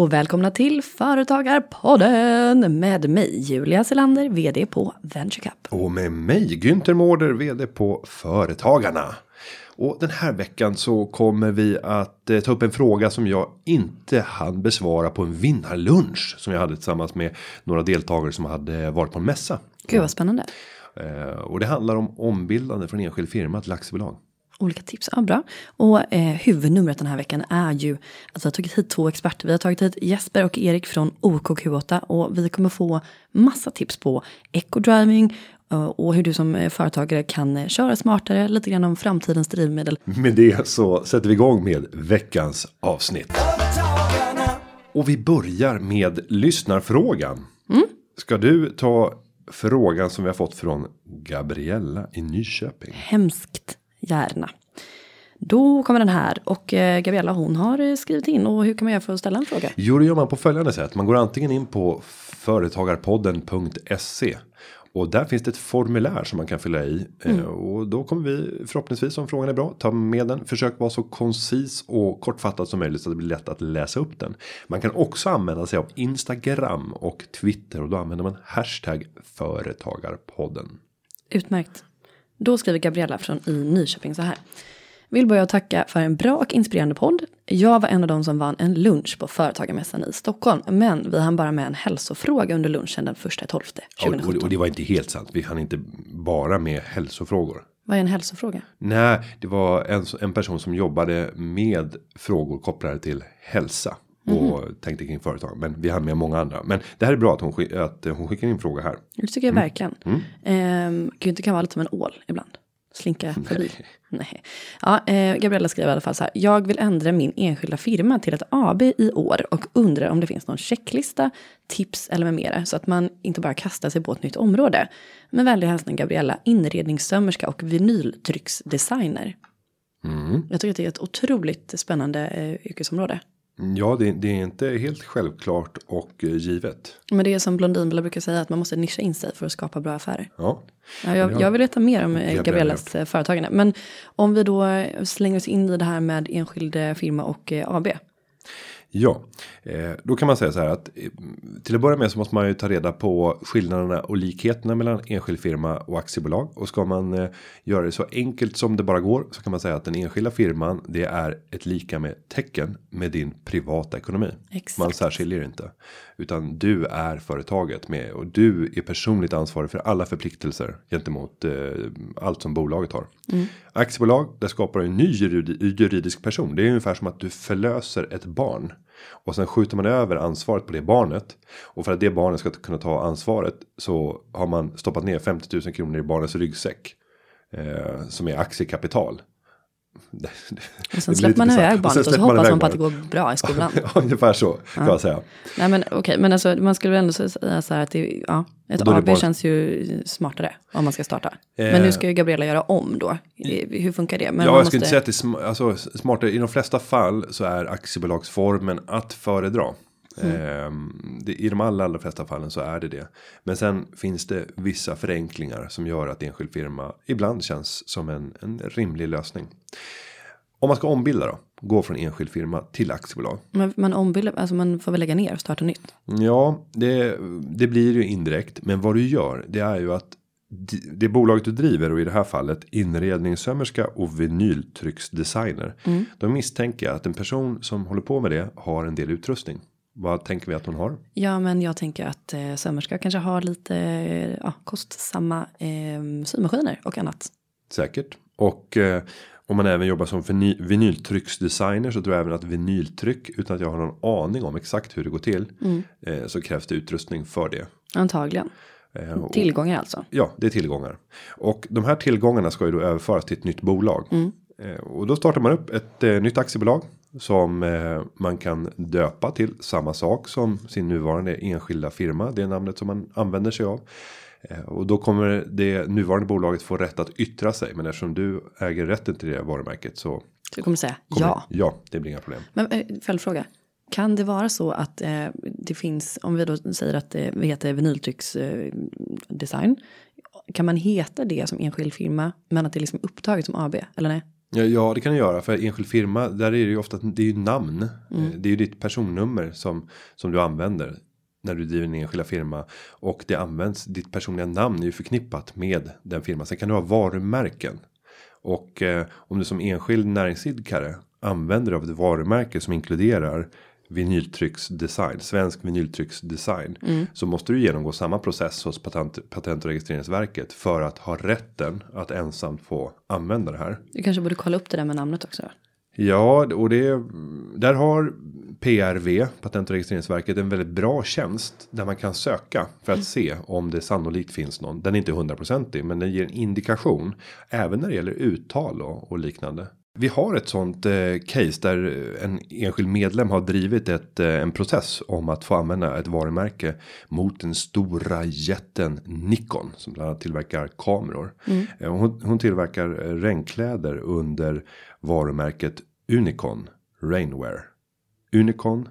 och välkomna till Företagarpodden med mig Julia Selander, vd på VentureCup. Och med mig Günther Mårder, vd på Företagarna. Och den här veckan så kommer vi att eh, ta upp en fråga som jag inte hann besvara på en vinnarlunch som jag hade tillsammans med några deltagare som hade varit på en mässa. Gud vad spännande. Eh, och det handlar om ombildande från enskild firma till aktiebolag. Olika tips, ja bra. Och eh, huvudnumret den här veckan är ju att vi har tagit hit två experter. Vi har tagit hit Jesper och Erik från OKQ8 och vi kommer få massa tips på eco-driving eh, och hur du som eh, företagare kan eh, köra smartare, lite grann om framtidens drivmedel. Med det så sätter vi igång med veckans avsnitt. Och vi börjar med lyssnarfrågan. Ska du ta frågan som vi har fått från Gabriella i Nyköping? Hemskt gärna. Då kommer den här och eh, Gabriella hon har eh, skrivit in och hur kan man göra för att ställa en fråga? Jo, det gör man på följande sätt. Man går antingen in på företagarpodden.se och där finns det ett formulär som man kan fylla i Eh, och då kommer vi förhoppningsvis om frågan är bra ta med den. Försök vara så koncis och kortfattat som möjligt så att det blir lätt att läsa upp den. Man kan också använda sig av Instagram och Twitter och då använder man hashtag företagarpodden. Utmärkt. Då skriver Gabriella från i Nyköping så här. Vill börja tacka för en bra och inspirerande podd. Jag var en av de som vann en lunch på Företagarmässan i Stockholm. Men vi hann bara med en hälsofråga under lunchen den första 12 Och, och, 2017. och det var inte helt sant. Vi hann inte bara med hälsofrågor. Vad är en hälsofråga? Nej, det var en, en person som jobbade med frågor kopplade till hälsa. Och tänkte kring företag. Men vi hann med många andra. Men det här är bra att hon, skick, att hon skickar in fråga här. Det tycker jag verkligen. Mm. Günther kan vara lite som en ål ibland. Slinka förbi. Nej. Ja, eh, Gabriella skriver i alla fall så här. Jag vill ändra min enskilda firma till ett AB i år och undrar om det finns någon checklista, tips eller med mera. Så att man inte bara kastar sig på ett nytt område. Med vänlig hälsning Gabriella, inredningssömmerska och vinyltrycksdesigner. Jag tycker att det är ett otroligt spännande eh, yrkesområde. Ja, det, det är inte helt självklart och eh, givet. Men det är som Blondinbella brukar säga att man måste nischa in sig för att skapa bra affärer. Ja, Ja, jag, jag vill veta mer om eh, Gabriellas eh, företagande. Men om vi då slänger oss in i det här med enskild firma och AB. Ja. Eh, då kan man säga så här att eh, till att börja med så måste man ju ta reda på skillnaderna och likheterna mellan enskild firma och aktiebolag. Och ska man eh, göra det så enkelt som det bara går så kan man säga att den enskilda firman det är ett lika med tecken med din privata ekonomi. Exakt. Man särskiljer inte. Utan du är företaget med och du är personligt ansvarig för alla förpliktelser gentemot eh, allt som bolaget har. Aktiebolag, där skapar du en ny juridi- juridisk person. Det är ungefär som att du förlöser ett barn. Och sen skjuter man över ansvaret på det barnet. Och för att det barnet ska kunna ta ansvaret så har man stoppat ner 50 000 kronor i barnets ryggsäck. Eh, som är aktiekapital. Och sen släpper man iväg barnet och så släpper man hoppas man på att det går bra i skolan. Ungefär så kan man säga. Nej men okej, men alltså man skulle väl ändå säga så här att det, ja, ett AB bara- känns ju smartare om man ska starta. Men nu ska ju Gabriella göra om då. Hur funkar det? Men ja, jag skulle inte säga att det är alltså, smartare. I de flesta fall så är aktiebolagsformen att föredra. Ehm, det, I de allra, allra flesta fallen så är det det. Men sen finns det vissa förenklingar som gör att enskild firma ibland känns som en, en rimlig lösning. Om man ska ombilda då, gå från enskild firma till aktiebolag. Man, man ombildar, alltså man får väl lägga ner och starta nytt. Ja, det, det blir ju indirekt. Men vad du gör, det är ju att det bolaget du driver och i det här fallet inredningssömmerska och vinyltrycksdesigner. Då misstänker jag att en person som håller på med det har en del utrustning. Vad tänker vi att hon har? Ja, men jag tänker att eh, sömmerska kanske har lite ja, kostsamma eh, symaskiner och annat. Säkert. Och eh, om man även jobbar som vinyl, vinyltrycksdesigner så tror jag även att vinyltryck utan att jag har någon aning om exakt hur det går till. Eh, så krävs det utrustning för det. Antagligen. Eh, Tillgångar alltså. Ja, det är tillgångar. Och de här tillgångarna ska ju då överföras till ett nytt bolag. Eh, och då startar man upp ett eh, nytt aktiebolag. Som man kan döpa till samma sak som sin nuvarande enskilda firma. Det är namnet som man använder sig av. Eh, och då kommer det nuvarande bolaget få rätt att yttra sig. Men eftersom du äger rätten till det varumärket så. Så du kommer säga Kommer, ja. Ja, det blir inga problem. Men eh, följdfråga. Kan det vara så att eh, det finns, om vi då säger att eh, vi heter vinyltrycksdesign. Eh, kan man heta det som enskild firma men att det är liksom upptaget som AB? Eller nej? Ja, ja, det kan du göra för enskild firma. Där är det ju ofta det är ju namn. Eh, Det är ju ditt personnummer som som du använder när du driver en enskilda firma och det används. Ditt personliga namn är ju förknippat med den firman. Sen kan du ha varumärken och eh, om du som enskild näringsidkare använder av ett varumärke som inkluderar vinyltrycksdesign, svensk vinyltrycksdesign. Så måste du genomgå samma process hos patent, patent och registreringsverket för att ha rätten att ensamt få använda det här. Du kanske borde kolla upp det där med namnet också. Ja, och det där har PRV, Patent och registreringsverket, en väldigt bra tjänst där man kan söka för att se om det sannolikt finns någon. Den är inte hundraprocentig, men den ger en indikation även när det gäller uttal och, och liknande. Vi har ett sånt eh, case där en enskild medlem har drivit ett, eh, en process om att få använda ett varumärke mot den stora jätten Nikon som bland annat tillverkar kameror. Eh, hon, hon tillverkar eh, regnkläder under varumärket Unicon Rainwear. Unicon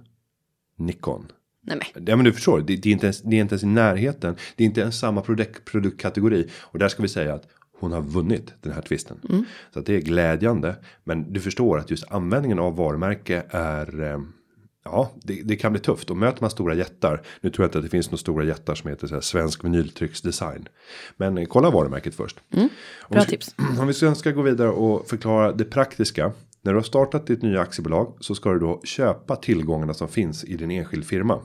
Nikon. Nej men. Ja men du förstår, det, det, är inte ens, det är inte ens i närheten. Det är inte ens samma produkt, produktkategori. Och där ska vi säga att hon har vunnit den här tvisten. Så att det är glädjande. Men du förstår att just användningen av varumärke är eh, Ja, det, det kan bli tufft och möter man stora jättar. Nu tror jag inte att det finns några stora jättar som heter så här svensk vinyltrycksdesign. Men kolla varumärket först. Om Bra vi ska- tips. Om vi sen ska gå vidare och förklara det praktiska. När du har startat ditt nya aktiebolag så ska du då köpa tillgångarna som finns i din enskild firma.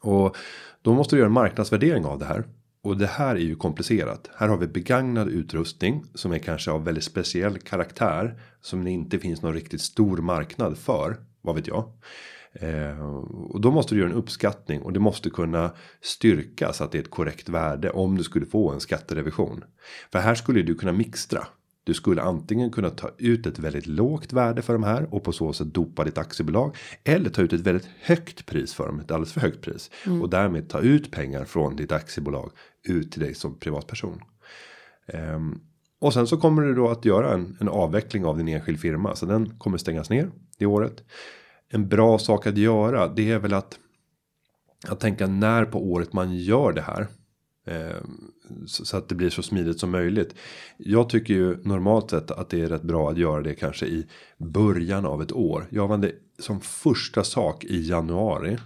Och då måste du göra en marknadsvärdering av det här. Och det här är ju komplicerat. Här har vi begagnad utrustning som är kanske av väldigt speciell karaktär. Som det inte finns någon riktigt stor marknad för. Vad vet jag. Eh, och då måste du göra en uppskattning och det måste kunna styrkas att det är ett korrekt värde om du skulle få en skatterevision. För här skulle du kunna mixtra. Du skulle antingen kunna ta ut ett väldigt lågt värde för de här och på så sätt dopa ditt aktiebolag. Eller ta ut ett väldigt högt pris för dem, ett alldeles för högt pris. Och därmed ta ut pengar från ditt aktiebolag ut till dig som privatperson. Ehm, och sen så kommer du då att göra en, en avveckling av din enskild firma. Så den kommer stängas ner det året. En bra sak att göra det är väl att. Att tänka när på året man gör det här. Ehm, så, att det blir så smidigt som möjligt. Jag tycker ju normalt sett att det är rätt bra att göra det kanske i början av ett år. Gör man det som första sak i januari.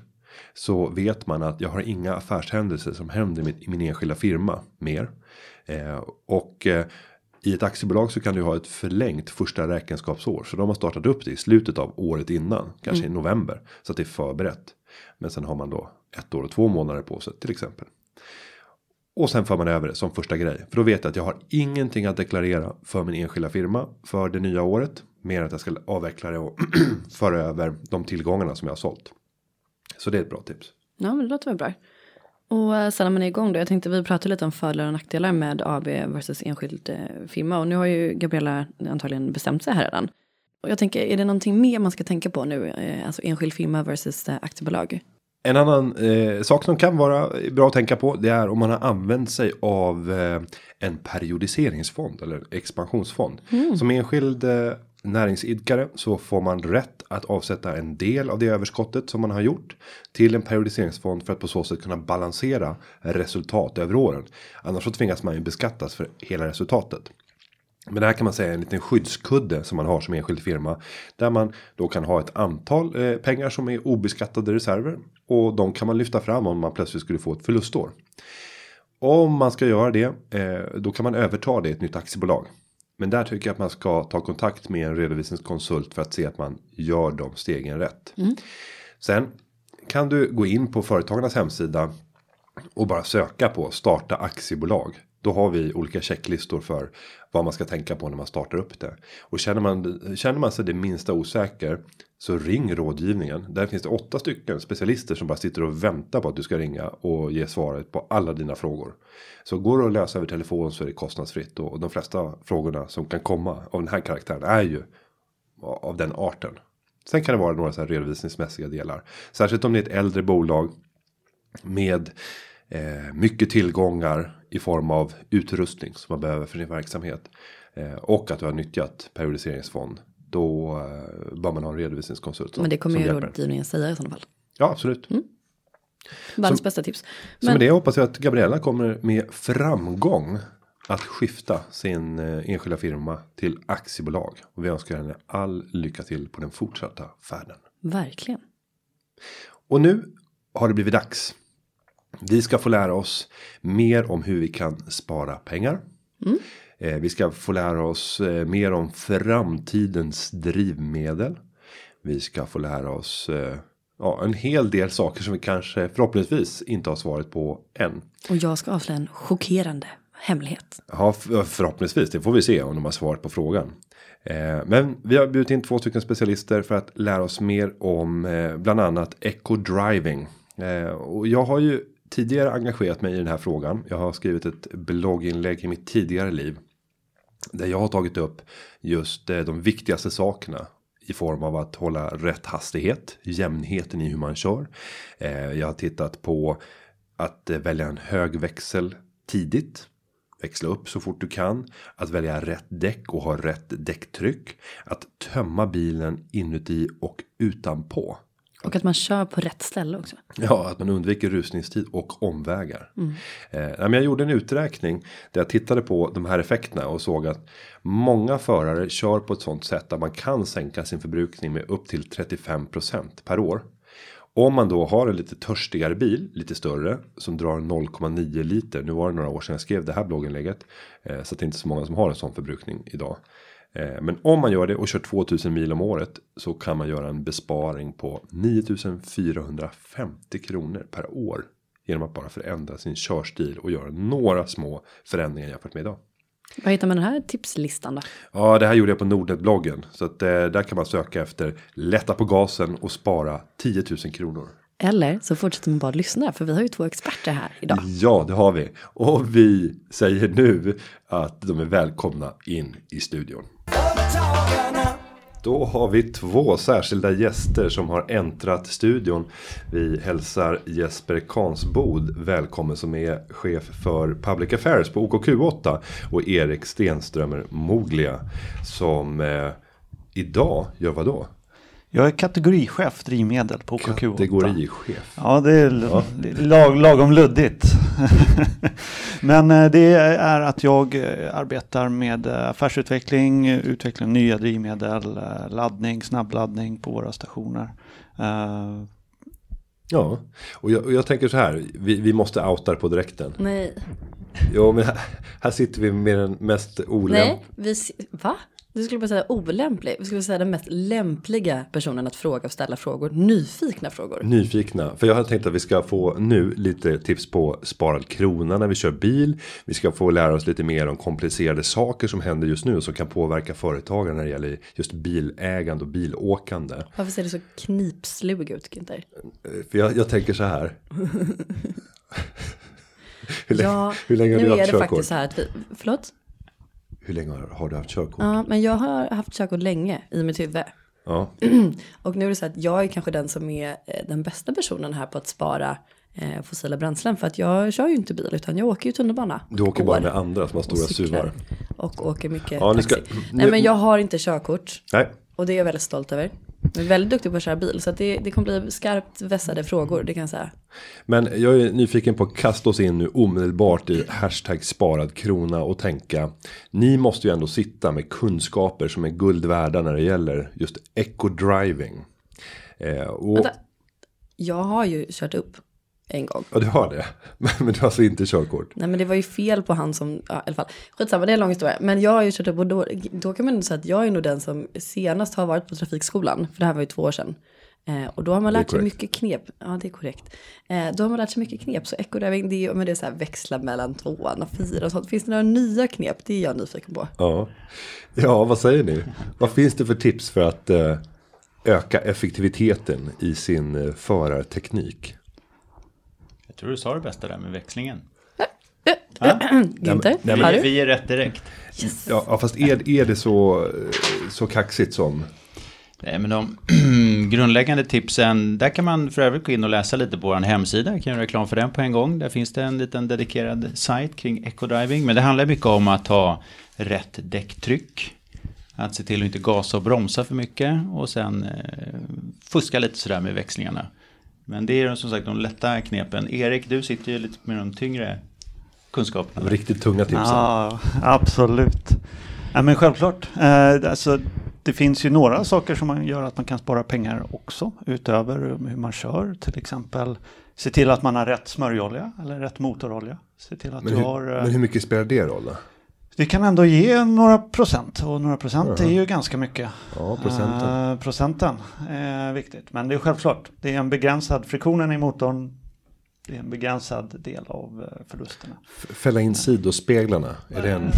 Så vet man att jag har inga affärshändelser som händer i min enskilda firma mer. Eh, och eh, i ett aktiebolag så kan du ha ett förlängt första räkenskapsår. Så de har startat upp det i slutet av året innan. Kanske i november. Så att det är förberett. Men sen har man då ett år och två månader på sig till exempel. Och sen för man över det som första grej. För då vet jag att jag har ingenting att deklarera för min enskilda firma för det nya året. Mer att jag ska avveckla det och föra över de tillgångarna som jag har sålt. Så det är ett bra tips. Ja men det låter väl bra. Och eh, sen när man är igång då. Jag tänkte vi pratade lite om fördelar och nackdelar med AB versus enskild eh, firma. Och nu har ju Gabriella antagligen bestämt sig här redan. Och jag tänker, är det någonting mer man ska tänka på nu? Eh, alltså enskild firma versus aktiebolag. En annan eh, sak som kan vara bra att tänka på. Det är om man har använt sig av eh, en periodiseringsfond eller expansionsfond. Som enskild eh, näringsidkare så får man rätt att avsätta en del av det överskottet som man har gjort till en periodiseringsfond för att på så sätt kunna balansera resultat över åren. Annars så tvingas man ju beskattas för hela resultatet. Men det här kan man säga är en liten skyddskudde som man har som enskild firma. Där man då kan ha ett antal eh, pengar som är obeskattade reserver. Och de kan man lyfta fram om man plötsligt skulle få ett förlustår. Om man ska göra det, eh, då kan man överta det i ett nytt aktiebolag. Men där tycker jag att man ska ta kontakt med en redovisningskonsult för att se att man gör de stegen rätt. Sen kan du gå in på företagarnas hemsida och bara söka på starta aktiebolag. Då har vi olika checklistor för vad man ska tänka på när man startar upp det. Och känner man, känner man sig det minsta osäker så ring rådgivningen. Där finns det åtta stycken specialister som bara sitter och väntar på att du ska ringa och ge svaret på alla dina frågor. Så går det att lösa över telefon så är det kostnadsfritt och de flesta frågorna som kan komma av den här karaktären är ju av den arten. Sen kan det vara några så här redovisningsmässiga delar. Särskilt om det är ett äldre bolag med eh, mycket tillgångar i form av utrustning som man behöver för sin verksamhet. Eh, och att du har nyttjat periodiseringsfond. Då eh, bör man ha en redovisningskonsult. som- Men det kommer ju rådgivningen säga i sådana fall. Ja absolut. Världens bästa tips. Så med det hoppas jag att Gabriella kommer med framgång. att skifta sin eh, enskilda firma till aktiebolag. Och vi önskar henne all lycka till på den fortsatta färden. Verkligen. Och nu har det blivit dags. Vi ska få lära oss mer om hur vi kan spara pengar. Eh, vi ska få lära oss eh, mer om framtidens drivmedel. Vi ska få lära oss eh, ja, en hel del saker som vi kanske förhoppningsvis inte har svaret på än. Och jag ska avslöja en chockerande hemlighet. Ja, för- förhoppningsvis. Det får vi se om de har svarat på frågan. Men vi har bjudit in två stycken specialister för att lära oss mer om bland annat eco driving. Och jag har ju tidigare engagerat mig i den här frågan. Jag har skrivit ett blogginlägg i mitt tidigare liv. Där jag har tagit upp just eh, de viktigaste sakerna. I form av att hålla rätt hastighet. Jämnheten i hur man kör. Eh, jag har tittat på att eh, välja en hög växel tidigt. Växla upp så fort du kan. Att välja rätt däck och ha rätt däcktryck. Att tömma bilen inuti och utanpå. Och att man kör på rätt ställe också. Ja, att man undviker rusningstid och omvägar. Eh, nej, men jag gjorde en uträkning där jag tittade på de här effekterna och såg att många förare kör på ett sånt sätt att man kan sänka sin förbrukning med upp till 35% per år. Om man då har en lite törstigare bil, lite större, som drar 0,9 liter. Nu var det några år sedan jag skrev det här blogginlägget. Eh, så att det är inte så många som har en sån förbrukning idag. Eh, Men om man gör det och kör 2000 mil om året så kan man göra en besparing på 9450 kronor per år. Genom att bara förändra sin körstil och göra några små förändringar jämfört med idag. Var hittar man den här tipslistan då? Ja, det här gjorde jag på Nordnet-bloggen. Så att eh, där kan man söka efter lätta på gasen och spara 10 000 kronor. Eller så fortsätter man bara lyssna, för vi har ju två experter här idag. Ja, det har vi. Och vi säger nu att de är välkomna in i studion. Då har vi två särskilda gäster som har äntrat studion. Vi hälsar Jesper Kansbod välkommen som är chef för Public Affairs på OKQ8 och Erik Stenströmer Moglia som eh, idag gör vad då? Jag är kategorichef drivmedel på OKQ8. Kategorichef. Ja, det är lag, lagom luddigt. Men eh, det är att jag eh, arbetar med eh, affärsutveckling, utveckling av nya drivmedel, laddning, snabbladdning på våra stationer. Ja, och jag, och jag tänker så här. Vi, vi måste outa på direkten. Nej. Jo, men här, här sitter vi med den mest olämp... Nej, vi... Va? Du skulle bara säga olämplig. Vi skulle säga den mest lämpliga personen att fråga och ställa frågor. Nyfikna frågor. Nyfikna. För jag har tänkt att vi ska få nu lite tips på sparad krona när vi kör bil. Vi ska få lära oss lite mer om komplicerade saker som händer just nu. Som kan påverka företagare när det gäller just bilägande och bilåkande. Varför ser du så knipslug ut, Günther? För jag, jag tänker så här. hur, länge, Ja, hur länge har nu du är haft det körkort? faktiskt så här att vi... Förlåt? Hur länge har, du haft körkort? Ja, men jag har haft körkort länge i mitt huvud. Ja. Och nu är det så att jag är kanske den som är eh, den bästa personen här på att spara eh, fossila bränslen. För att jag kör ju inte bil utan jag åker ju tunnelbana. Du åker bara med andra som har stora suvar. Och åker mycket Ja, ni ska- taxi. nu- Nej men jag har inte körkort. Nej, Och det är jag väldigt stolt över. Jag är väldigt duktig på att köra bil. Så det, det kommer bli skarpt vässade frågor, det kan jag säga. Men jag är nyfiken på att kasta oss in nu omedelbart i hashtag sparad krona och tänka. Ni måste ju ändå sitta med kunskaper som är guld värda när det gäller just eco-driving. Eh, och, Vänta. Jag har ju kört upp en gång. ja, du har det. Men, men du har alltså inte körkort. Nej men det var ju fel på han som, ja, i alla fall. Skitsamma, det är en lång historia. Men jag har ju kört upp och då, då kan man ändå säga att jag är nog den som senast har varit på trafikskolan. För det här var ju två år sedan. Eh, och då har man lärt sig mycket knep. Ja det är korrekt. Eh, då har man lärt sig mycket knep. Så ekodriving, det är, men det är så här växla mellan tvåan och fyra och sånt. Finns det några nya knep? Det är jag nyfiken på. Ja. ja, vad säger ni? Vad finns det för tips för att eh, öka effektiviteten i sin eh, förarteknik? Jag tror du sa det bästa där med växlingen. Günther, nej, har Vi, är rätt direkt. Ja, ja, fast är, är det så, så kaxigt som? Nej, men de grundläggande tipsen, där kan man för övrigt gå in och läsa lite på vår hemsida. Jag kan göra reklam för den på en gång. Där finns det en liten dedikerad sajt kring ecodriving. Men det handlar mycket om att ha rätt däcktryck. Att se till att inte gasa och bromsa för mycket. Och sen eh, fuska lite sådär med växlingarna. Men det är som sagt de lätta knepen. Erik, du sitter ju lite med de tyngre kunskaperna. Riktigt tunga tipsen. Ja, absolut. Ja, men självklart. Eh, alltså, det finns ju några saker som man gör att man kan spara pengar också utöver hur man kör. Till exempel se till att man har rätt smörjolja eller rätt motorolja. Se till att Men du hur, har... eh, men hur mycket spelar det roll då? Det kan ändå ge några procent och några procent är ju ganska mycket. Ja, procenten. Eh, procenten är viktigt. Men det är självklart, det är en begränsad, friktionen i motorn, det är en begränsad del av eh, förlusterna. Fälla in sidospeglarna. Är det en...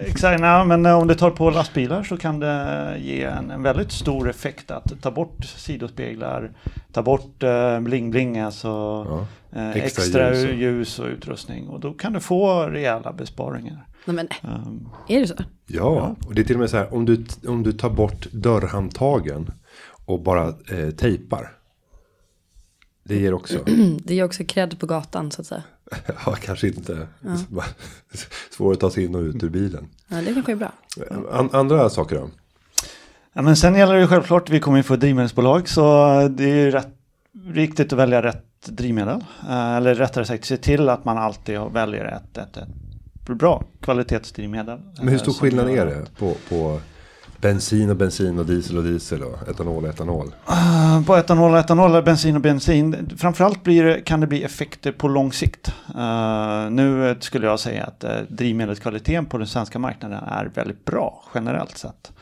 Exakt, nej, men eh, om du tar på lastbilar så kan det ge en, en väldigt stor effekt att ta bort sidospeglar, ta bort eh, bling-bling, alltså Ja. eh, Extra extra, ljus och- ljus och utrustning. Och då kan du få rejäla besparingar. Nej, men Um, är det så? Ja, och det är till och med så här om du, om du tar bort dörrhandtagen och bara eh, tejpar. Det ger också. Det är ju också cred på gatan så att säga. ja, kanske inte. Svårt att ta sig in och ut ur bilen. Ja, det kanske är bra. An, andra saker då? Ja, men sen gäller det självklart, vi kommer ju få ett drivmedelsbolag så det är ju rätt, viktigt att välja rätt drivmedel. Eh, Eller rättare sagt se till att man alltid väljer ett, ett, ett bra kvalitetsdrivmedel. Men hur eh, stor som skillnad är det på, på bensin och bensin och diesel och diesel och etanol och etanol? Eh, På etanol och etanol, eller bensin och bensin. Framförallt blir det, kan det bli effekter på lång sikt. Eh, nu eh, skulle jag säga att uh, drivmedelskvaliteten på den svenska marknaden är väldigt bra generellt sett.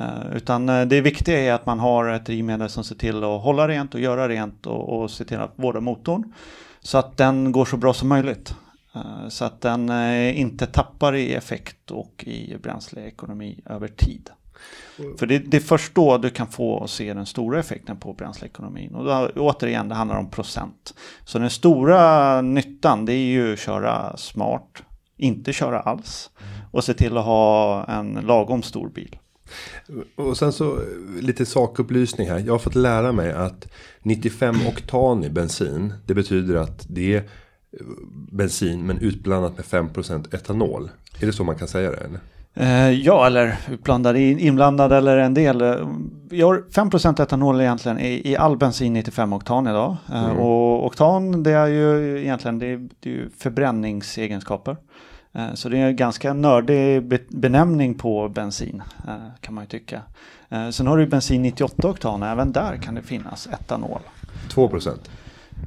Eh, utan eh, det viktiga är att man har ett drivmedel som ser till att hålla rent och göra rent och, och se till att vårda motorn. Så att den går så bra som möjligt. Eh, så att den eh, inte tappar i effekt och i bränsleekonomi över tid. För det, det är först då du kan få se den stora effekten på bränsleekonomin. Och då, återigen, det handlar om procent. Så den stora nyttan det är ju att köra smart, inte köra alls och se till att ha en lagom stor bil. Och sen så eh, lite sakupplysning här. Jag har fått lära mig att 95 oktan i bensin. Det betyder att det bensin men utblandat med 5% etanol. Är det så man kan säga det? Eller? Eh, ja, eller utblandad, in- inblandad eller en del. Vi har 5% etanol egentligen i, i all bensin 95 oktan idag. Eh, Mm. Och oktan det är ju egentligen det är, det är förbränningsegenskaper. Eh, Så det är en ganska nördig be- benämning på bensin kan man ju tycka. Sen har du bensin 98 oktan, även där kan det finnas etanol. 2%.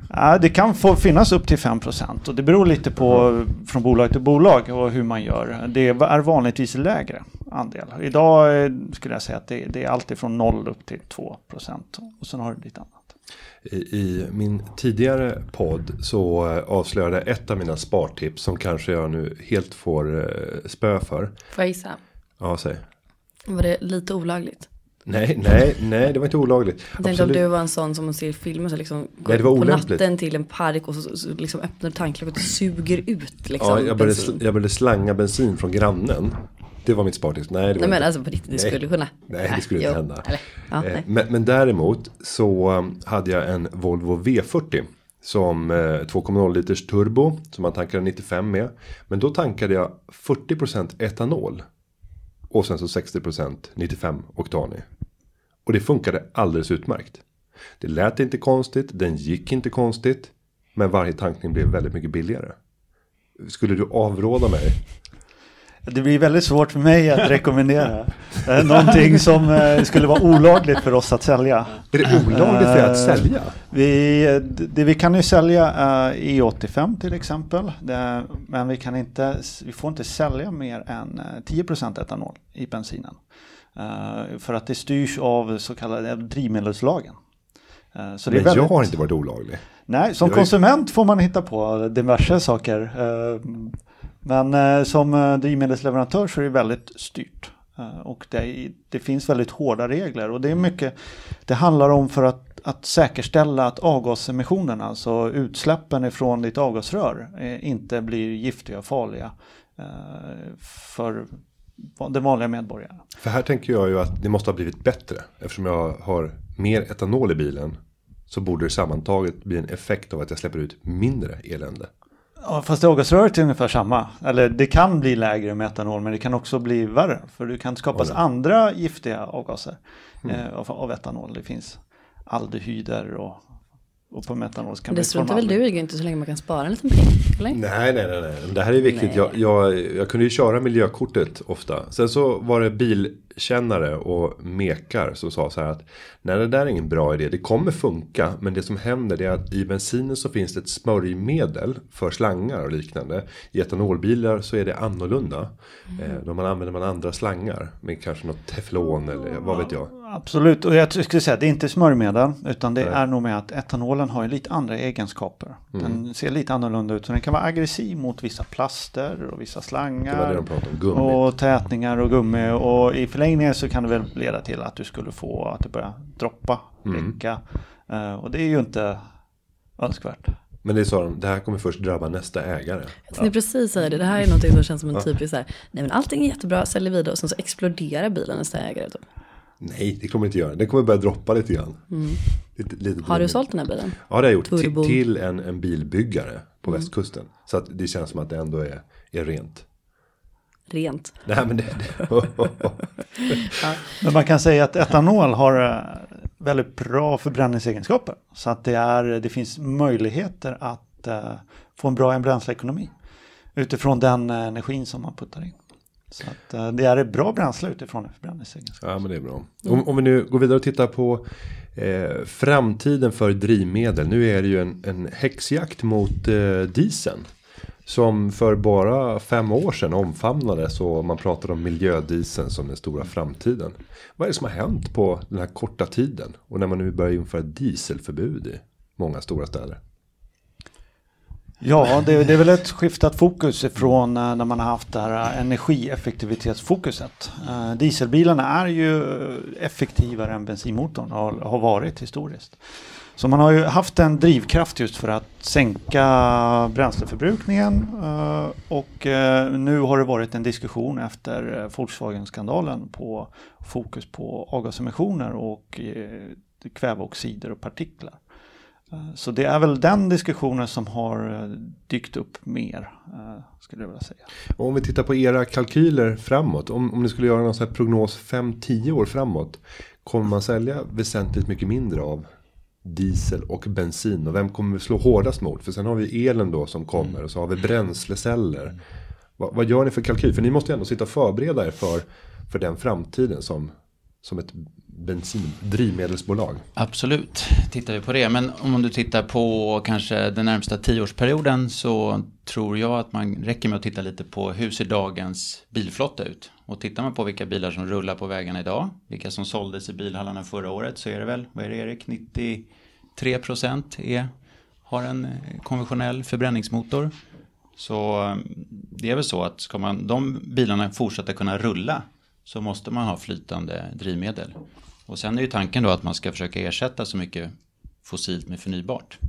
Ja, det kan få finnas upp till 5% och det beror lite på från bolag till bolag och hur man gör. Det är vanligtvis lägre andel. Idag eh, skulle jag säga att det, det är alltid från 0 upp till 2% och sen har du lite annat. I, I min tidigare podd så eh, avslöjade jag ett av mina spartips som kanske jag nu helt får eh, spö för. Får jag gissa? Ja, säg. Var det lite olagligt? Nej, nej, nej, det var inte olagligt. Jag tänkte om du var en sån som man ser i filmer så liksom går Nej, det var på natten till en park och så, så, liksom öppnar tanklocket och suger ut liksom Ja, jag började, bensin. jag började slanga bensin från grannen. Det var mitt spartips. Nej, det var Nej men inte. alltså på riktigt, det Nej. skulle kunna. Nej, det skulle inte jo, hända. Eller, ja, Eh, nej. men, men däremot så um, hade jag en Volvo V40 som eh, 2,0 liters turbo som man tankade 95 med. Men då tankade jag 40% etanol och sen så 60% 95 oktan i. Och det funkade alldeles utmärkt. Det lät inte konstigt, den gick inte konstigt, men varje tankning blev väldigt mycket billigare. Skulle du avråda mig? Det blir väldigt svårt för mig att rekommendera eh, någonting som eh, skulle vara olagligt för oss att sälja. Är det olagligt för att Eh, sälja? Vi, det vi kan ju sälja är E85 till exempel. Men vi, kan inte, vi får inte sälja mer än eh, 10% etanol i bensinen. Eh, för att det styrs av så kallade drivmedelslagen. Eh, så det är Men jag väldigt- har inte varit olaglig. Nej, som Jag är- konsument får man hitta på diverse saker. Eh, Men som drivmedelsleverantör så är det väldigt styrt. Och det, är- det finns väldigt hårda regler och det är mycket, det handlar om för att, att säkerställa att avgasemissionerna, alltså utsläppen ifrån ditt avgasrör, inte blir giftiga och farliga för den vanliga medborgaren. För här tänker jag ju att det måste ha blivit bättre. Eftersom jag har mer etanol i bilen. Så borde det sammantaget bli en effekt av att jag släpper ut mindre elände. Ja, fast avgasröret är ungefär samma. Eller det kan bli lägre med etanol men det kan också bli värre. För det kan skapas Oj. andra giftiga avgaser eh, av, av etanol. Det finns aldehyder och och på metanol kan det struntar väl du i inte så länge man kan spara en liten peng? Eller? Nej, nej, nej, nej. Det här är viktigt. Jag, jag, jag kunde ju köra miljökortet ofta. Sen så var det bilkännare och mekar som sa så här att nej, det där är ingen bra idé. Det kommer funka, men det som händer är att i bensinen så finns det ett smörjmedel för slangar och liknande. I etanolbilar så är det annorlunda. Eh, då man använder man andra slangar med kanske något teflon eller vad vet jag. Absolut, och jag skulle säga att det är inte smörjmedel utan det är nog med att etanolen har ju lite andra egenskaper. Mm. Den ser lite annorlunda ut så den kan vara aggressiv mot vissa plaster och vissa Det var det slangar. de pratade om, gummi. Och tätningar och gummi och i förlängningen så kan det väl leda till att du skulle få att det börjar droppa, Mm. läcka. Eh, och det är ju inte önskvärt. Men det sa de, det här kommer först drabba nästa ägare. Jag tänkte precis säga det, det här är någonting som känns som en typisk så här, nej men allting är jättebra, säljer vidare och sen så exploderar bilen nästa ägare. Typ. Nej, det kommer inte göra. Den kommer börja droppa lite grann. Lite, lite Mm. Har du sålt den här bilen? Ja, det har jag gjort. Till, till en, en bilbyggare på Mm. västkusten. Så att det känns som att det ändå är, är rent. Rent. Nej, men det... Men man kan säga att etanol har eh, väldigt bra förbränningsegenskaper. Så att det, är, det finns möjligheter att eh, få en bra bränsleekonomi. Utifrån den eh, energin som man puttar in. Så att eh, det är ett bra bränsle utifrån en förbränningsegenskap. ja, men det är bra. Om, om vi nu går vidare och tittar på eh, framtiden för drivmedel. Nu är det ju en, en häxjakt mot eh, dieseln. Som för bara fem år sedan omfamnades och man pratade om miljödieseln som den stora framtiden. Vad är det som har hänt på den här korta tiden? Och när man nu börjar införa dieselförbud i många stora städer. Ja, det, det är väl ett skiftat fokus ifrån eh, när man har haft det här energieffektivitetsfokuset. Eh, dieselbilarna är ju effektivare än bensinmotorn och har varit historiskt. Så man har ju haft en drivkraft just för att sänka bränsleförbrukningen eh, och eh, nu har det varit en diskussion efter eh, Volkswagen-skandalen på fokus på avgasemissioner och kväveoxider och partiklar. Så det är väl den diskussionen som har dykt upp mer, skulle jag vilja säga. Och om vi tittar på era kalkyler framåt. Om, om ni skulle göra någon sån här prognos 5-10 år framåt. Kommer man sälja väsentligt mycket mindre av diesel och bensin? Och vem kommer vi slå hårdast mot? För sen har vi elen då som kommer. Och så har vi bränsleceller. Vad, vad gör ni för kalkyl? För ni måste ju ändå sitta och förbereda er för, för den framtiden som, som ett bensin, drivmedelsbolag. Absolut, tittar vi på det. Men om du tittar på kanske den närmsta tioårsperioden så tror jag att man räcker med att titta lite på hur ser dagens bilflotta ut. Och tittar man på vilka bilar som rullar på vägarna idag, vilka som såldes i bilhallarna förra året så är det väl, vad är det Erik, 93 procent är, har en eh, konventionell förbränningsmotor. Så eh, det är väl så att ska man, de bilarna fortsätta kunna rulla så måste man ha flytande drivmedel. Och sen är ju tanken då att man ska försöka ersätta så mycket fossilt med förnybart.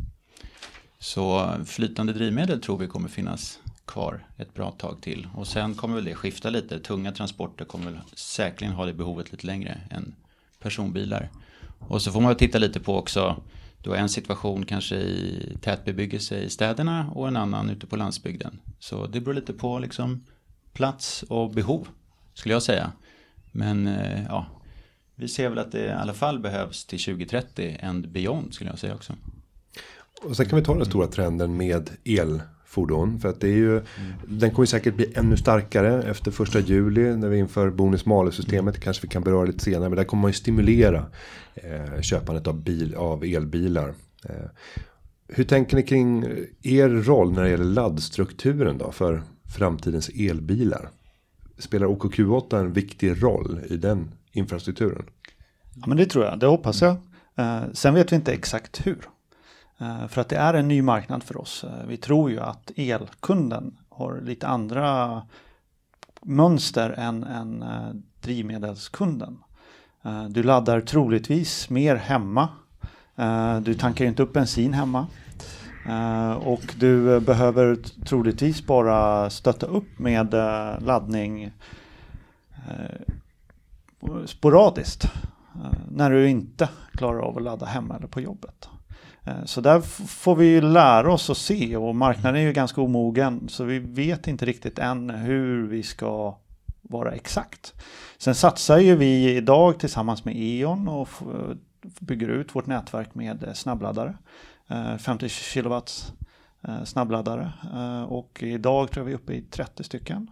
Så flytande drivmedel tror vi kommer finnas kvar ett bra tag till. Och sen kommer väl det skifta lite. Tunga transporter kommer väl säkerligen ha det behovet lite längre än personbilar. Och så får man titta lite på också, du har en situation kanske i tätbebyggelse i städerna och en annan ute på landsbygden. Så det beror lite på liksom plats och behov skulle jag säga. Men eh, ja, vi ser väl att det i alla fall behövs till 2030 and beyond skulle jag säga också. Och sen kan vi ta den stora trenden med elfordon. För att det är ju, den kommer säkert bli ännu starkare efter första juli när vi inför bonus malus systemet. Kanske vi kan beröra lite senare. Men där kommer man ju stimulera eh, köpandet av, bil, av elbilar. Eh, hur tänker ni kring er roll när det gäller laddstrukturen då för framtidens elbilar? Spelar OKQ8 en viktig roll i den infrastrukturen? Ja, men det tror jag, det hoppas jag. Eh, sen vet vi inte exakt hur. Eh, för att det är en ny marknad för oss. Eh, vi tror ju att elkunden har lite andra mönster än, än drivmedelskunden. Du laddar troligtvis mer hemma. Du tankar ju inte upp bensin hemma. Och du behöver troligtvis bara stötta upp med laddning sporadiskt. Eh, när du inte klarar av att ladda hemma eller på jobbet. Eh, så där får vi ju lära oss att se och marknaden är ju ganska omogen så vi vet inte riktigt än hur vi ska vara exakt. Sen satsar ju vi idag tillsammans med E.ON och eh, bygger ut vårt nätverk med snabbladdare. 50 kilowatts snabbladdare. Och idag tror jag vi är uppe i 30 stycken.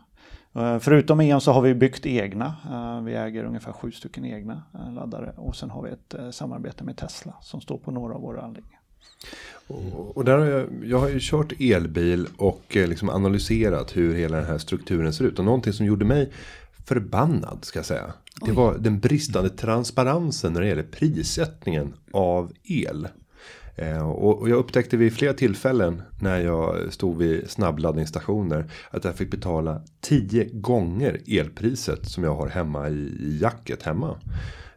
Eh, Förutom E.ON så har vi byggt egna. Eh, Vi äger ungefär sju stycken egna eh, laddare och sen har vi ett samarbete med Tesla som står på några av våra anläggningar. Och, där har jag, jag har ju kört elbil och liksom analyserat hur hela den här strukturen ser ut. Och någonting som gjorde mig förbannad ska jag säga. Det var den bristande transparensen när det gäller prissättningen av el. Eh, och, jag upptäckte vid flera tillfällen när jag stod vid snabbladdningsstationer att jag fick betala 10 gånger elpriset som jag har hemma i, jacket hemma.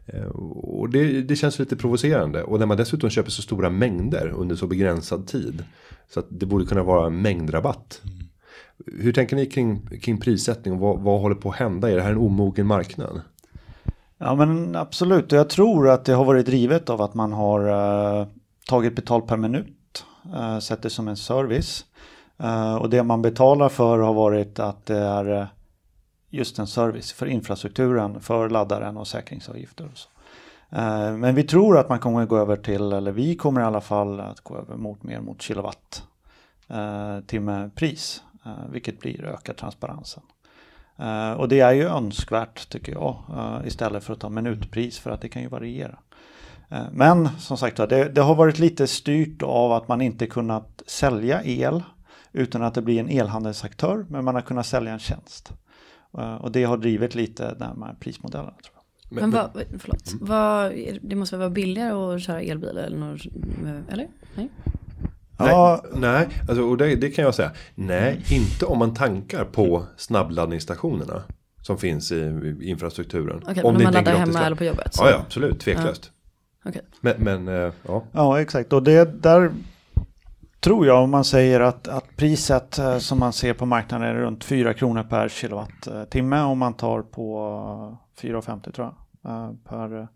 Eh, Och det, det känns lite provocerande. Och när man dessutom köper så stora mängder under så begränsad tid. Så att det borde kunna vara en mängdrabatt. Hur tänker ni kring, kring prissättning och vad, vad håller på att hända? Är det här en omogen marknad? Ja men absolut, och jag tror att det har varit drivet av att man har eh, tagit betalt per minut, eh, sett det som en service. Eh, och det man betalar för har varit att det är eh, just en service för infrastrukturen, för laddaren och säkringsavgifter. Och så. Eh, men vi tror att man kommer att gå över till, eller vi kommer i alla fall att gå över mot mer mot kilowatt eh, timme pris, vilket blir ökad transparensen. Och det är ju önskvärt tycker jag istället för att ta minutpris för att det kan ju variera. Eh, men som sagt det, det har varit lite styrt av att man inte kunnat sälja el utan att det blir en elhandelsaktör men man har kunnat sälja en tjänst. Eh, och det har drivit lite de här prismodellerna tror jag. Men, vad, förlåt, vad, det måste väl vara billigare att köra elbil eller något, eller? Nej? Ja, Nej, nej alltså, och det, det kan jag säga. Nej, inte om man tankar på snabbladdningsstationerna. Som finns i, i infrastrukturen. Okej, men om det man inte är laddar hemma eller på jobbet? så- Ja, ja, absolut. Tveklöst. Okej. Men, men eh, ja. Ja, exakt. Och det där tror jag om man säger att, att priset eh, som man ser på marknaden är runt 4 kronor per kilowattimme om man tar på eh, 4,50 tror jag eh, per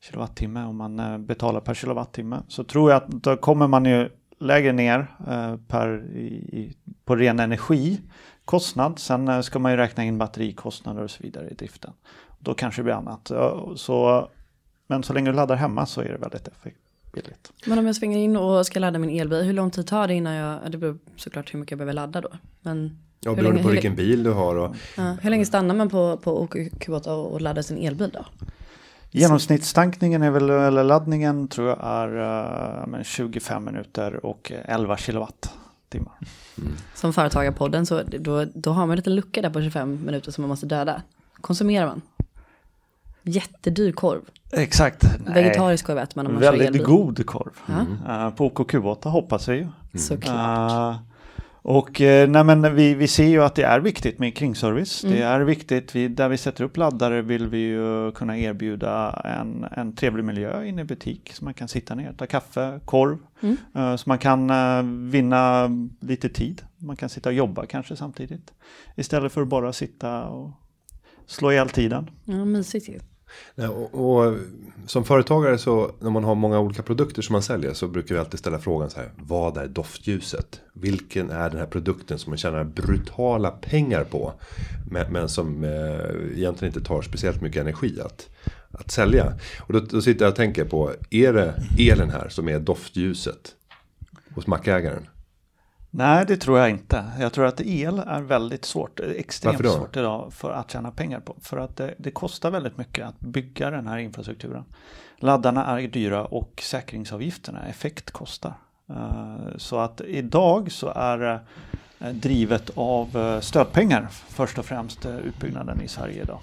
kilowattimme om man betalar per kilowattimme. Så tror jag att då kommer man ju lägre ner per, i, på ren energikostnad. Sen ska man ju räkna in batterikostnader och så vidare i driften. Då kanske det blir annat. Så, men så länge du laddar hemma så är det väldigt effektivt. Billigt. Men om jag svänger in och ska ladda min elbil, hur lång tid tar det innan jag, det beror såklart hur mycket jag behöver ladda då. Men Ja, beroende länge- på hur vilken bil du har. Och, ja, hur länge stannar man på, på OKQ8 och, och laddar sin elbil då? Genomsnittstankningen är väl, eller laddningen tror jag är eh, men 25 minuter och 11 kilowattimmar. Som företagarpodden så då, då har man en liten lucka där på 25 minuter som man måste döda. Konsumerar man? Jättedyr korv. Exakt. Vegetarisk korv äter man om man kör Väldigt elbil. god korv. Eh, på OKQ8 hoppas vi ju. såklart. Eh, och eh, nej, men vi, vi ser ju att det är viktigt med kringservice. Det Mm. är viktigt, vi, där vi sätter upp laddare vill vi ju kunna erbjuda en, en trevlig miljö inne i butik. Så man kan sitta ner, ta kaffe, korv. Mm. Eh, så man kan vinna lite tid. Man kan sitta och jobba kanske samtidigt. Istället för att bara sitta och slå ihjäl tiden. Ja, mysigt ju. Nej, och, och som företagare så när man har många olika produkter som man säljer så brukar vi alltid ställa frågan så här. Vad är doftljuset? Vilken är den här produkten som man tjänar brutala pengar på? Men, men som eh, egentligen inte tar speciellt mycket energi att, att sälja. Och då, då sitter jag och tänker på. Är det elen här som är doftljuset? Hos mackägaren? Nej, det tror jag inte. Jag tror att el är väldigt svårt, extremt svårt idag för att tjäna pengar på. För att det, det kostar väldigt mycket att bygga den här infrastrukturen. Laddarna är dyra och säkringsavgifterna, effekt kostar. Eh, Så att idag så är det eh, drivet av eh, stödpengar först och främst utbyggnaden i Sverige idag.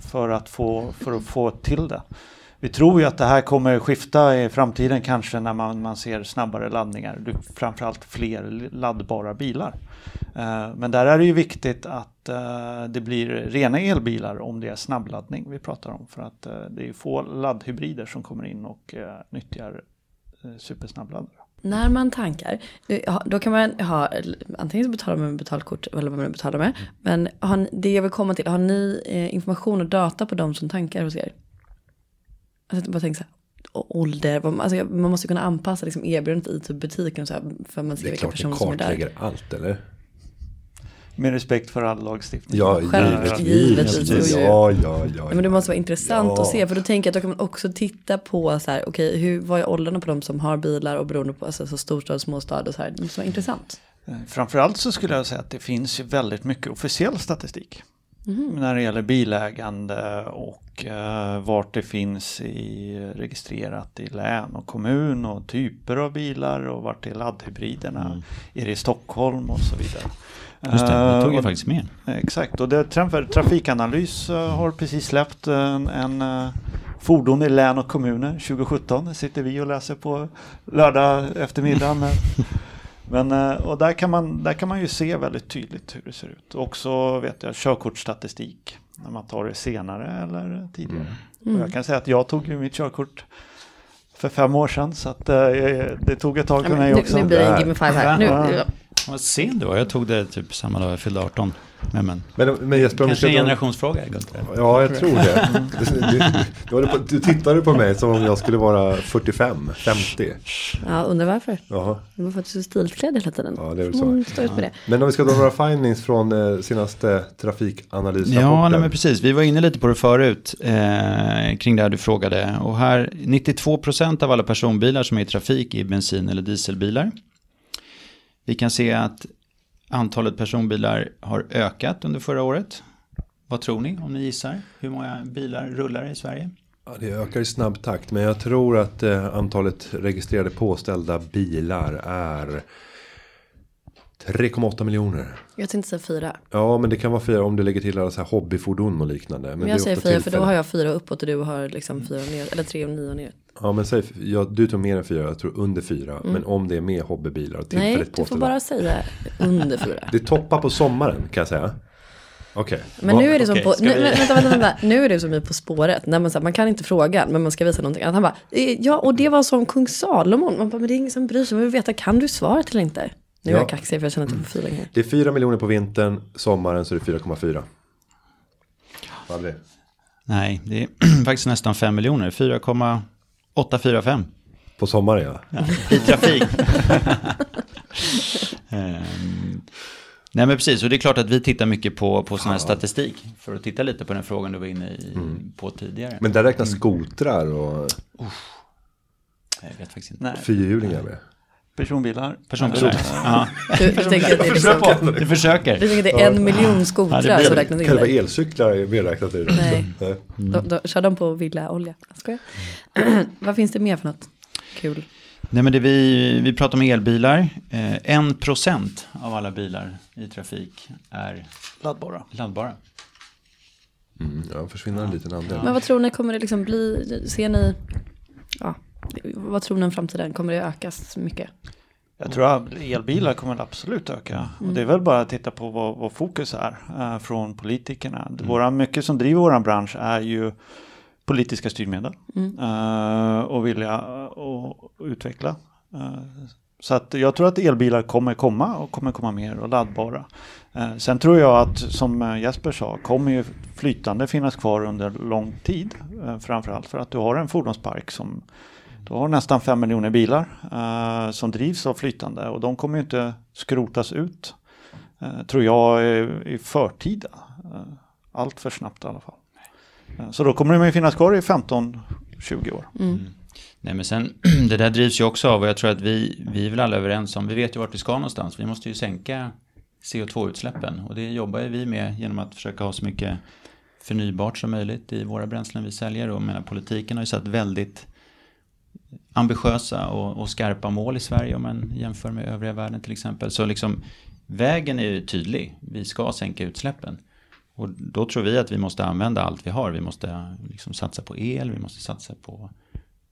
För att få, för att få till det. Vi tror ju att det här kommer skifta i framtiden kanske när man, man ser snabbare laddningar. Framförallt fler laddbara bilar. Eh, men där är det ju viktigt att eh, det blir rena elbilar om det är snabbladdning vi pratar om. För att eh, det är få laddhybrider som kommer in och nyttjar supersnabbladdare. När man tankar, då kan man ha, antingen så betalar man med betalkort eller vad man nu betalar med. Men har ni, det jag vill komma till, har ni information och data på de som tankar hos er? Alltså, jag bara tänker så här, ålder, alltså, man måste kunna anpassa liksom, erbjudandet i typ butiken och så här, för man ser Det är vilka klart personer det som är där. kartlägger allt eller? med respekt för all lagstiftning. Ja, Självklart, givetvis. givetvis. Ja, ja, ja. Men det måste vara intressant Ja. att se, för då tänker jag att då kan man också titta på så här, okej, hur, vad är åldern på de som har bilar och beroende på alltså, så storstad, småstad och så här, det måste vara intressant. Framförallt så skulle jag säga att det finns ju väldigt mycket officiell statistik. När det gäller bilägande och eh, vart det finns i, registrerat i län och kommun och typer av bilar och vart är laddhybriderna. Är det i Stockholm och så vidare. Just det, det tog Eh, jag och- faktiskt med. Exakt, och det, Traf- Trafikanalys eh, har precis släppt en, en eh, fordon i län och kommuner 2017. Det sitter vi och läser på lördag eftermiddagen. Men, eh, och där kan, man, där kan man ju se väldigt tydligt hur det ser ut. Också vet jag körkortsstatistik. När man tar det senare eller tidigare. Och jag kan säga att jag tog ju mitt körkort för fem år sedan. Så att, eh, det tog ett tag för mig också. nu blir det en give me five här. Nu. Vad sen du var. Jag tog det typ samma dag jag fyllde 18. Men, men. Men, men Jesper, Kanske en generationsfråga, Gunther. Ja, jag tror det. Du, du, du, tittade på mig som om jag skulle vara 45, 50. ja, undrar varför. Jaha. Det var för att du är så stilklädd hela tiden. Ja, det är väl så. Mm, med det. Men om vi ska dra några findings från eh, senaste trafikanalysrapporten. Ja, nej, men precis. Vi var inne lite på det förut eh, kring det här du frågade. Och här 92% av alla personbilar som är i trafik är bensin eller dieselbilar. Vi kan se att antalet personbilar har ökat under förra året. Vad tror ni om ni gissar? Hur många bilar rullar i Sverige? Ja, det ökar i snabb takt. Men jag tror att eh, antalet registrerade påställda bilar är 3,8 miljoner. Jag tänkte säga fyra. Ja, men det kan vara fyra om du lägger till alla så här hobbyfordon och liknande. Men Men jag säger fyra, för då har jag fyra uppåt och du har liksom fyra ner, eller tre och nio ner. Ja, men säg, ja, du tog mer än fyra, jag tror under fyra. Men om det är med hobbybilar och Mm. Nej, tillfälligt du får bara säga under fyra. Det toppar på sommaren kan jag säga. Okej. Men nu är det som okej, på, nu, vi- vänta, vänta, vänta, nu är det som i På spåret, när man, så här, man kan inte fråga, men man ska visa någonting annat. Han bara, "Eh, ja och det var som kung Salomon. Man bara, men det är ingen som bryr sig, man vill veta, kan du svaret eller inte? Nu är Ja. jag kaxig för jag känner att jag får feeling här. Det är 4 miljoner på vintern, sommaren så är det 4,4. Vad är det? Nej, det är faktiskt nästan 5 miljoner. 4,845 På sommaren ja. i trafik. Ehm, Nej men precis, och det är klart att vi tittar mycket på, på sån här statistik. För att titta lite på den frågan du var inne i, på tidigare. Men där räknas skotrar och Jag vet faktiskt inte. Fyrhjulingar med. Personbilar. Personbilar. Ja. Du, du tänker att det är Du liksom, försöker. Du försöker. du tänker att det är en miljon Ja, skotrar blir- som räknas in Själva elcyklar är medräknat i det. Nej. Nej. De, de, kör de på villaolja? Skojar. Vad finns det mer för något kul? Nej men det vi, vi pratar om elbilar. Eh, En procent av alla bilar i trafik är Laddbara. laddbara. Mm, ja, försvinner en liten andel. Men vad tror ni kommer det liksom bli? Ser ni, ja, vad tror ni om framtiden? Kommer det ökas mycket? Jag tror att elbilar kommer absolut öka. Och det är väl bara att titta på vad, vad fokus är eh, från politikerna. Våra, mycket som driver vår bransch är ju politiska styrmedel eh, och vilja eh, och utveckla. Eh, så att jag tror att elbilar kommer komma och kommer komma mer och laddbara. Sen tror jag att som Jesper sa kommer ju flytande finnas kvar under lång tid. Framförallt för att du har en fordonspark som du har nästan 5 miljoner bilar eh, som drivs av flytande och de kommer ju inte skrotas ut, eh, tror jag, i, i förtida. Eh, allt för snabbt i alla fall. Eh, så då kommer de ju finnas kvar i 15-20 år. Nej men sen, det där drivs ju också av, och jag tror att vi, vi är väl alla överens om, vi vet ju vart vi ska någonstans. Vi måste ju sänka CO2-utsläppen och det jobbar ju vi med genom att försöka ha så mycket förnybart som möjligt i våra bränslen vi säljer. Och menar, politiken har ju satt väldigt ambitiösa och, och skarpa mål i Sverige om man jämför med övriga världen till exempel. Så liksom vägen är ju tydlig. Vi ska sänka utsläppen. Och då tror vi att vi måste använda allt vi har. Vi måste liksom satsa på el, vi måste satsa på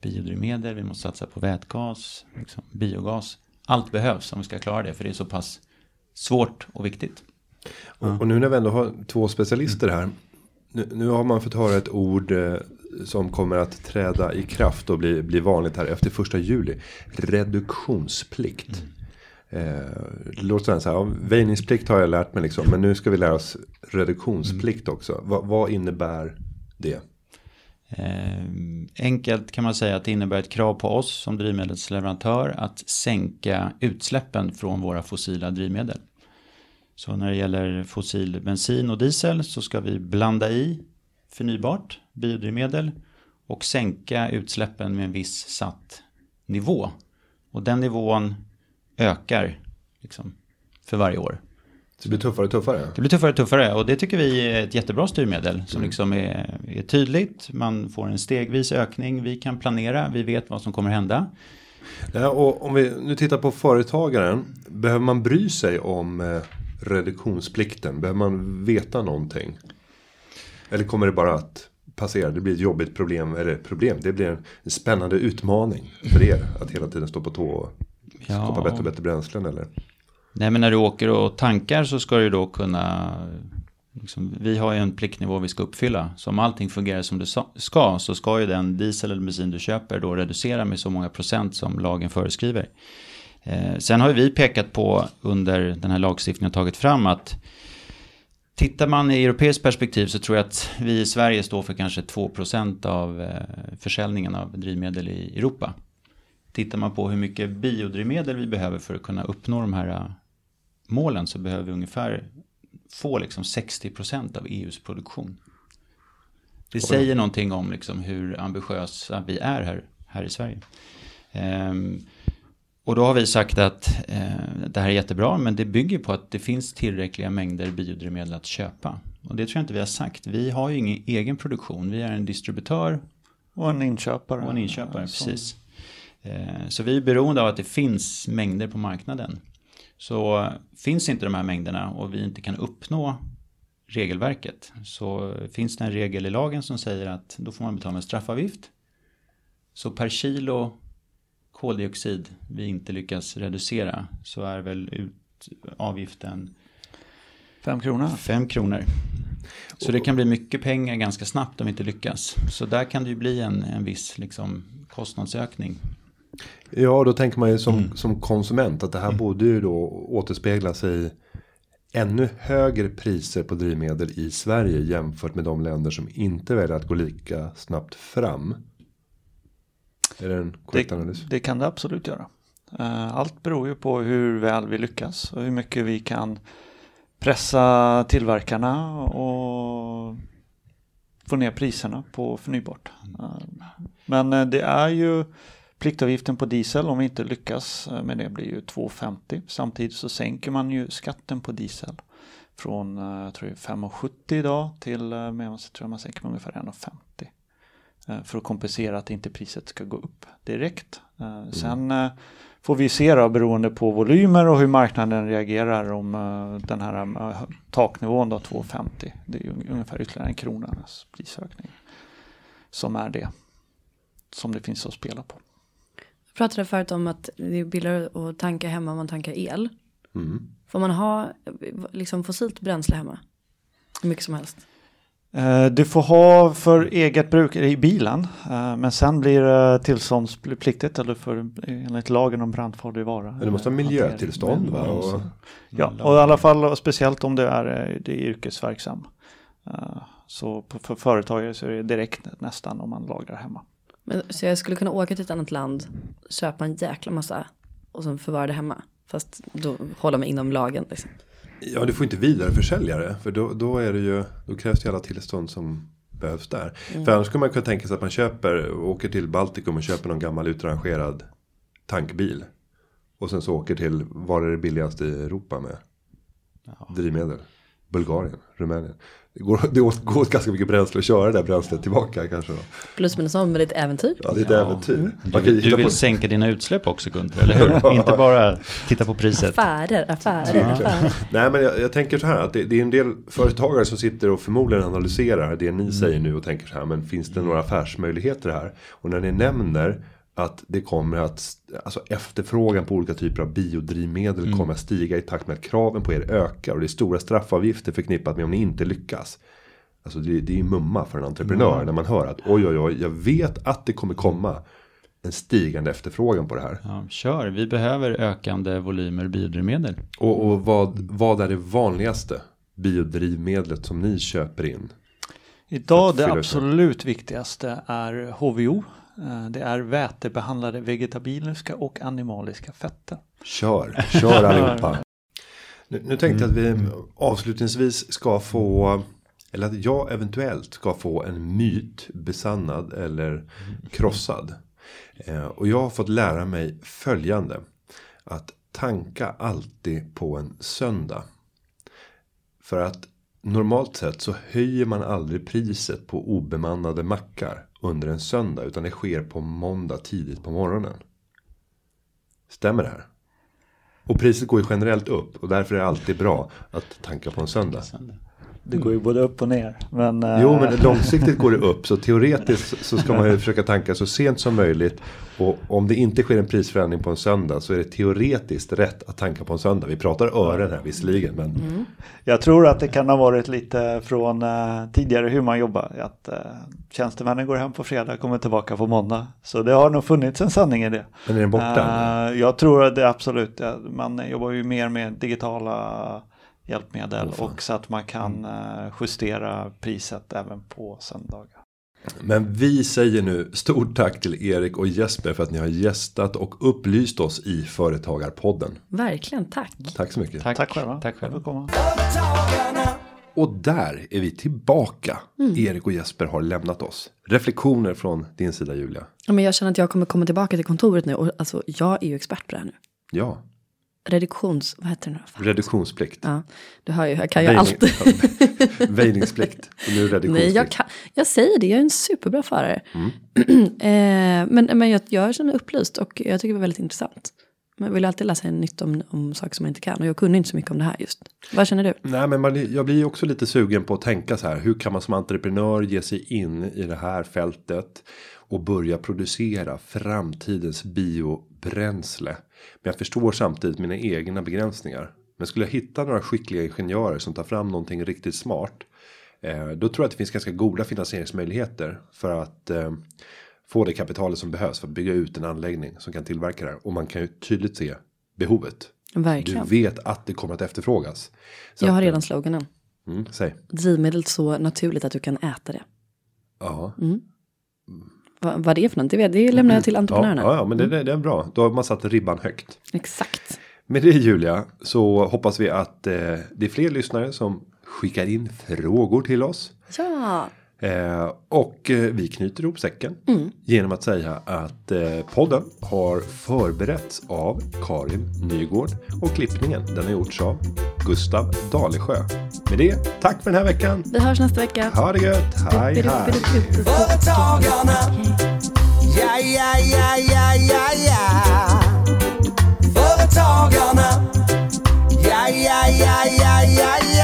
biodrivmedel, vi måste satsa på vätgas, liksom biogas. Allt behövs om vi ska klara det, för det är så pass svårt och viktigt. Och, och nu när vi ändå har två specialister här. Nu, nu har man fått höra ett ord eh, som kommer att träda i kraft och bli, bli vanligt här efter första juli. Reduktionsplikt. Eh, det låter så här, ja, väjningsplikt har jag lärt mig liksom. Men nu ska vi lära oss reduktionsplikt också. Va, vad innebär det? Eh, enkelt kan man säga att det innebär ett krav på oss som drivmedelsleverantör att sänka utsläppen från våra fossila drivmedel. Så när det gäller fossil bensin och diesel så ska vi blanda i förnybart biodrivmedel och sänka utsläppen med en viss satt nivå. Och den nivån ökar liksom för varje år. Det blir tuffare och tuffare? Det blir tuffare och tuffare och det tycker vi är ett jättebra styrmedel som liksom är, är tydligt. Man får en stegvis ökning, vi kan planera, vi vet vad som kommer hända. Ja, och om vi nu tittar på företagaren. Behöver man bry sig om eh, reduktionsplikten? Behöver man veta någonting? Eller kommer det bara att passera? Det blir ett jobbigt problem. Eller problem, det blir en, spännande utmaning för er. Att hela tiden stå på tå och Ja. skapa bättre och bättre bränslen eller? Nej men när du åker och tankar så ska du då kunna liksom, Vi har ju en pliktnivå vi ska uppfylla Så om allting fungerar som det ska Så ska ju den diesel eller bensin du köper då reducera med så många procent som lagen föreskriver eh, Sen har vi pekat på under den här lagstiftningen tagit fram att Tittar man i europeiskt perspektiv så tror jag att vi i Sverige står för kanske 2% av eh, försäljningen av drivmedel i Europa. Tittar man på hur mycket biodrivmedel vi behöver för att kunna uppnå de här eh, målen så behöver vi ungefär få liksom 60% av EUs produktion. Det säger någonting om liksom hur ambitiösa vi är här, här i Sverige. Ehm, och då har vi sagt att eh, det här är jättebra men det bygger på att det finns tillräckliga mängder biodrivmedel att köpa. Och det tror jag inte vi har sagt. Vi har ju ingen egen produktion. Vi är en distributör Och en inköpare. och en inköpare, Som- precis. Eh, Så vi är beroende av att det finns mängder på marknaden. Så eh, finns inte de här mängderna och vi inte kan uppnå regelverket så finns det en regel i lagen som säger att då får man betala en straffavgift. Så per kilo koldioxid vi inte lyckas reducera så är väl ut avgiften Fem kronor. 5 kronor. Så det kan bli mycket pengar ganska snabbt om vi inte lyckas. Så där kan det ju bli en, en viss liksom, kostnadsökning. Ja, då tänker man ju som, Mm. som konsument att det här borde ju då återspegla sig i ännu högre priser på drivmedel i Sverige jämfört med de länder som inte väljer att gå lika snabbt fram. Är det en korrekt analys? Det, det kan det absolut göra. Eh, Allt beror ju på hur väl vi lyckas och hur mycket vi kan pressa tillverkarna och få ner priserna på förnybart. Eh, Men eh, det är ju pliktavgiften på diesel om vi inte lyckas med det blir ju 2,50. Samtidigt så sänker man ju skatten på diesel från eh, jag tror det är 5,70 idag till jag tror jag man sänker med ungefär 1,50 eh, för att kompensera att inte priset ska gå upp direkt. Eh, Sen eh, får vi se då beroende på volymer och hur marknaden reagerar om eh, den här eh, taknivån då 2,50. Det är ungefär ytterligare en kronas prisökning som är det som det finns att spela på. Jag pratade förut om att det är billigare att tanka hemma om man tankar el. Mm. Får man ha eh, liksom fossilt bränsle hemma? Hur mycket som helst. Eh, Du får ha för eget bruk i bilen eh, men sen blir det tillståndspliktigt eller för enligt lagen om brandfarlig vara. Men det måste ha miljötillstånd va? Och, Ja, och i alla fall speciellt om det är, eh, det är yrkesverksam. Eh, Så för företagare så är det direkt nästan om man lagrar hemma. Men, så jag skulle kunna åka till ett annat land, köpa en jäkla massa och sen förvara det hemma. Fast då hålla mig inom lagen. Liksom. Ja, du får inte vidareförsälja det. För då, då är det ju, då krävs det alla tillstånd som behövs där. För annars skulle man kunna tänka sig att man köper, åker till Baltikum och köper någon gammal utrangerad tankbil. Och sen så åker till, var är det billigaste i Europa med drivmedel? Bulgarien, Rumänien. Det går, det går åt ganska mycket bränsle att köra det där bränslet tillbaka kanske då. Plus minus noll, men det är ett äväntyr. Ja, det är ett äventyr. Man Du, du vill på, sänka dina utsläpp också Gunther, eller hur? Inte bara titta på priset. Affärer, affärer, affärer. nej men jag, jag tänker så här att det, det är en del företagare som sitter och förmodligen analyserar det ni säger nu och tänker så här. Men finns det några affärsmöjligheter här? Och när ni nämner att det kommer att, alltså efterfrågan på olika typer av biodrivmedel kommer att stiga i takt med att kraven på er ökar. Och det är stora straffavgifter förknippat med om ni inte lyckas. Alltså det, det är ju mumma för en entreprenör när man hör att oj oj oj, jag vet att det kommer komma en stigande efterfrågan på det här. Ja, kör, vi behöver ökande volymer biodrivmedel. Och, och vad, vad är det vanligaste biodrivmedlet som ni köper in? Idag det absolut viktigaste är HVO. Eh, Det är vätebehandlade vegetabiliska och animaliska fetter. Kör, kör allihopa. Nu, nu tänkte jag att vi avslutningsvis ska få eller att jag eventuellt ska få en myt besannad eller krossad. Eh, och jag har fått lära mig följande. Att tanka alltid på en söndag. För att normalt sett så höjer man aldrig priset på obemannade mackar under en söndag. Utan det sker på måndag tidigt på morgonen. Stämmer det här? Och priset går ju generellt upp och därför är det alltid bra att tanka på en söndag. Det går ju både upp och ner. Men, eh, Jo, men långsiktigt går det upp. Så teoretiskt så ska man ju försöka tanka så sent som möjligt. Och om det inte sker en prisförändring på en söndag så är det teoretiskt rätt att tanka på en söndag. Vi pratar ören här visserligen. Men Jag tror att det kan ha varit lite från eh, tidigare hur man jobbar. Att eh, tjänstemännen går hem på fredag och kommer tillbaka på måndag. Så det har nog funnits en sanning i det. Men är den borta? Jag tror att det är absolut. Man jobbar ju mer med digitala hjälpmedel och så att man kan eh, justera priset även på söndagar. Men vi säger nu stort tack till Erik och Jesper för att ni har gästat och upplyst oss i Företagarpodden. Verkligen, tack. Tack så mycket. Tack, Tack själva. Tack själva. Och där är vi tillbaka. Erik och Jesper har lämnat oss. Reflektioner från din sida Julia. Ja, men jag känner att jag kommer komma tillbaka till kontoret nu. Och alltså, jag är ju expert på det här nu. Ja, Reduktions... Vad heter det nu? Fan. reduktionsplikt. Ja, du hör ju, jag kan ju Väjning- allt. Väjningsplikt. Och nu reduktionsplikt. Nej, jag, kan, jag säger det, jag är en superbra förare. Mm. eh, men men jag, jag känner upplyst och jag tycker det var väldigt intressant. Man vill alltid sig nytt om, om saker som man inte kan. Och jag kunde inte så mycket om det här just. Vad känner du? Nej, men man, jag blir ju också lite sugen på att tänka så här. Hur kan man som entreprenör ge sig in i det här fältet och börja producera framtidens biobränsle? Men jag förstår samtidigt mina egna begränsningar. Men skulle jag hitta några skickliga ingenjörer som tar fram någonting riktigt smart. Eh, då tror jag att det finns ganska goda finansieringsmöjligheter för att eh, få det kapitalet som behövs för att bygga ut en anläggning som kan tillverka det här. Och man kan ju tydligt se behovet. Verkligen. Du vet att det kommer att efterfrågas. Så jag har att, redan sloganen. Mm, säg. Drivmedel så naturligt att du kan äta det. Ja. Va, vad det är för något, det, vet, det lämnar jag till entreprenörerna. ja, ja, men det, det, det är bra. Då har man satt ribban högt. Exakt. Med det Julia så hoppas vi att eh, det är fler lyssnare som skickar in frågor till oss. Ja, Eh, och eh, vi knyter ihop säcken genom att säga att eh, podden har förberetts av Karin Nygård och klippningen den har gjorts av Gustav Dalesjö. Med det, tack för den här veckan. vi hörs nästa vecka. Ha det gött, hej hej. Företagarna. Ja, ja, ja, ja, ja, ja. Företagarna. Ja, ja, ja, ja, ja,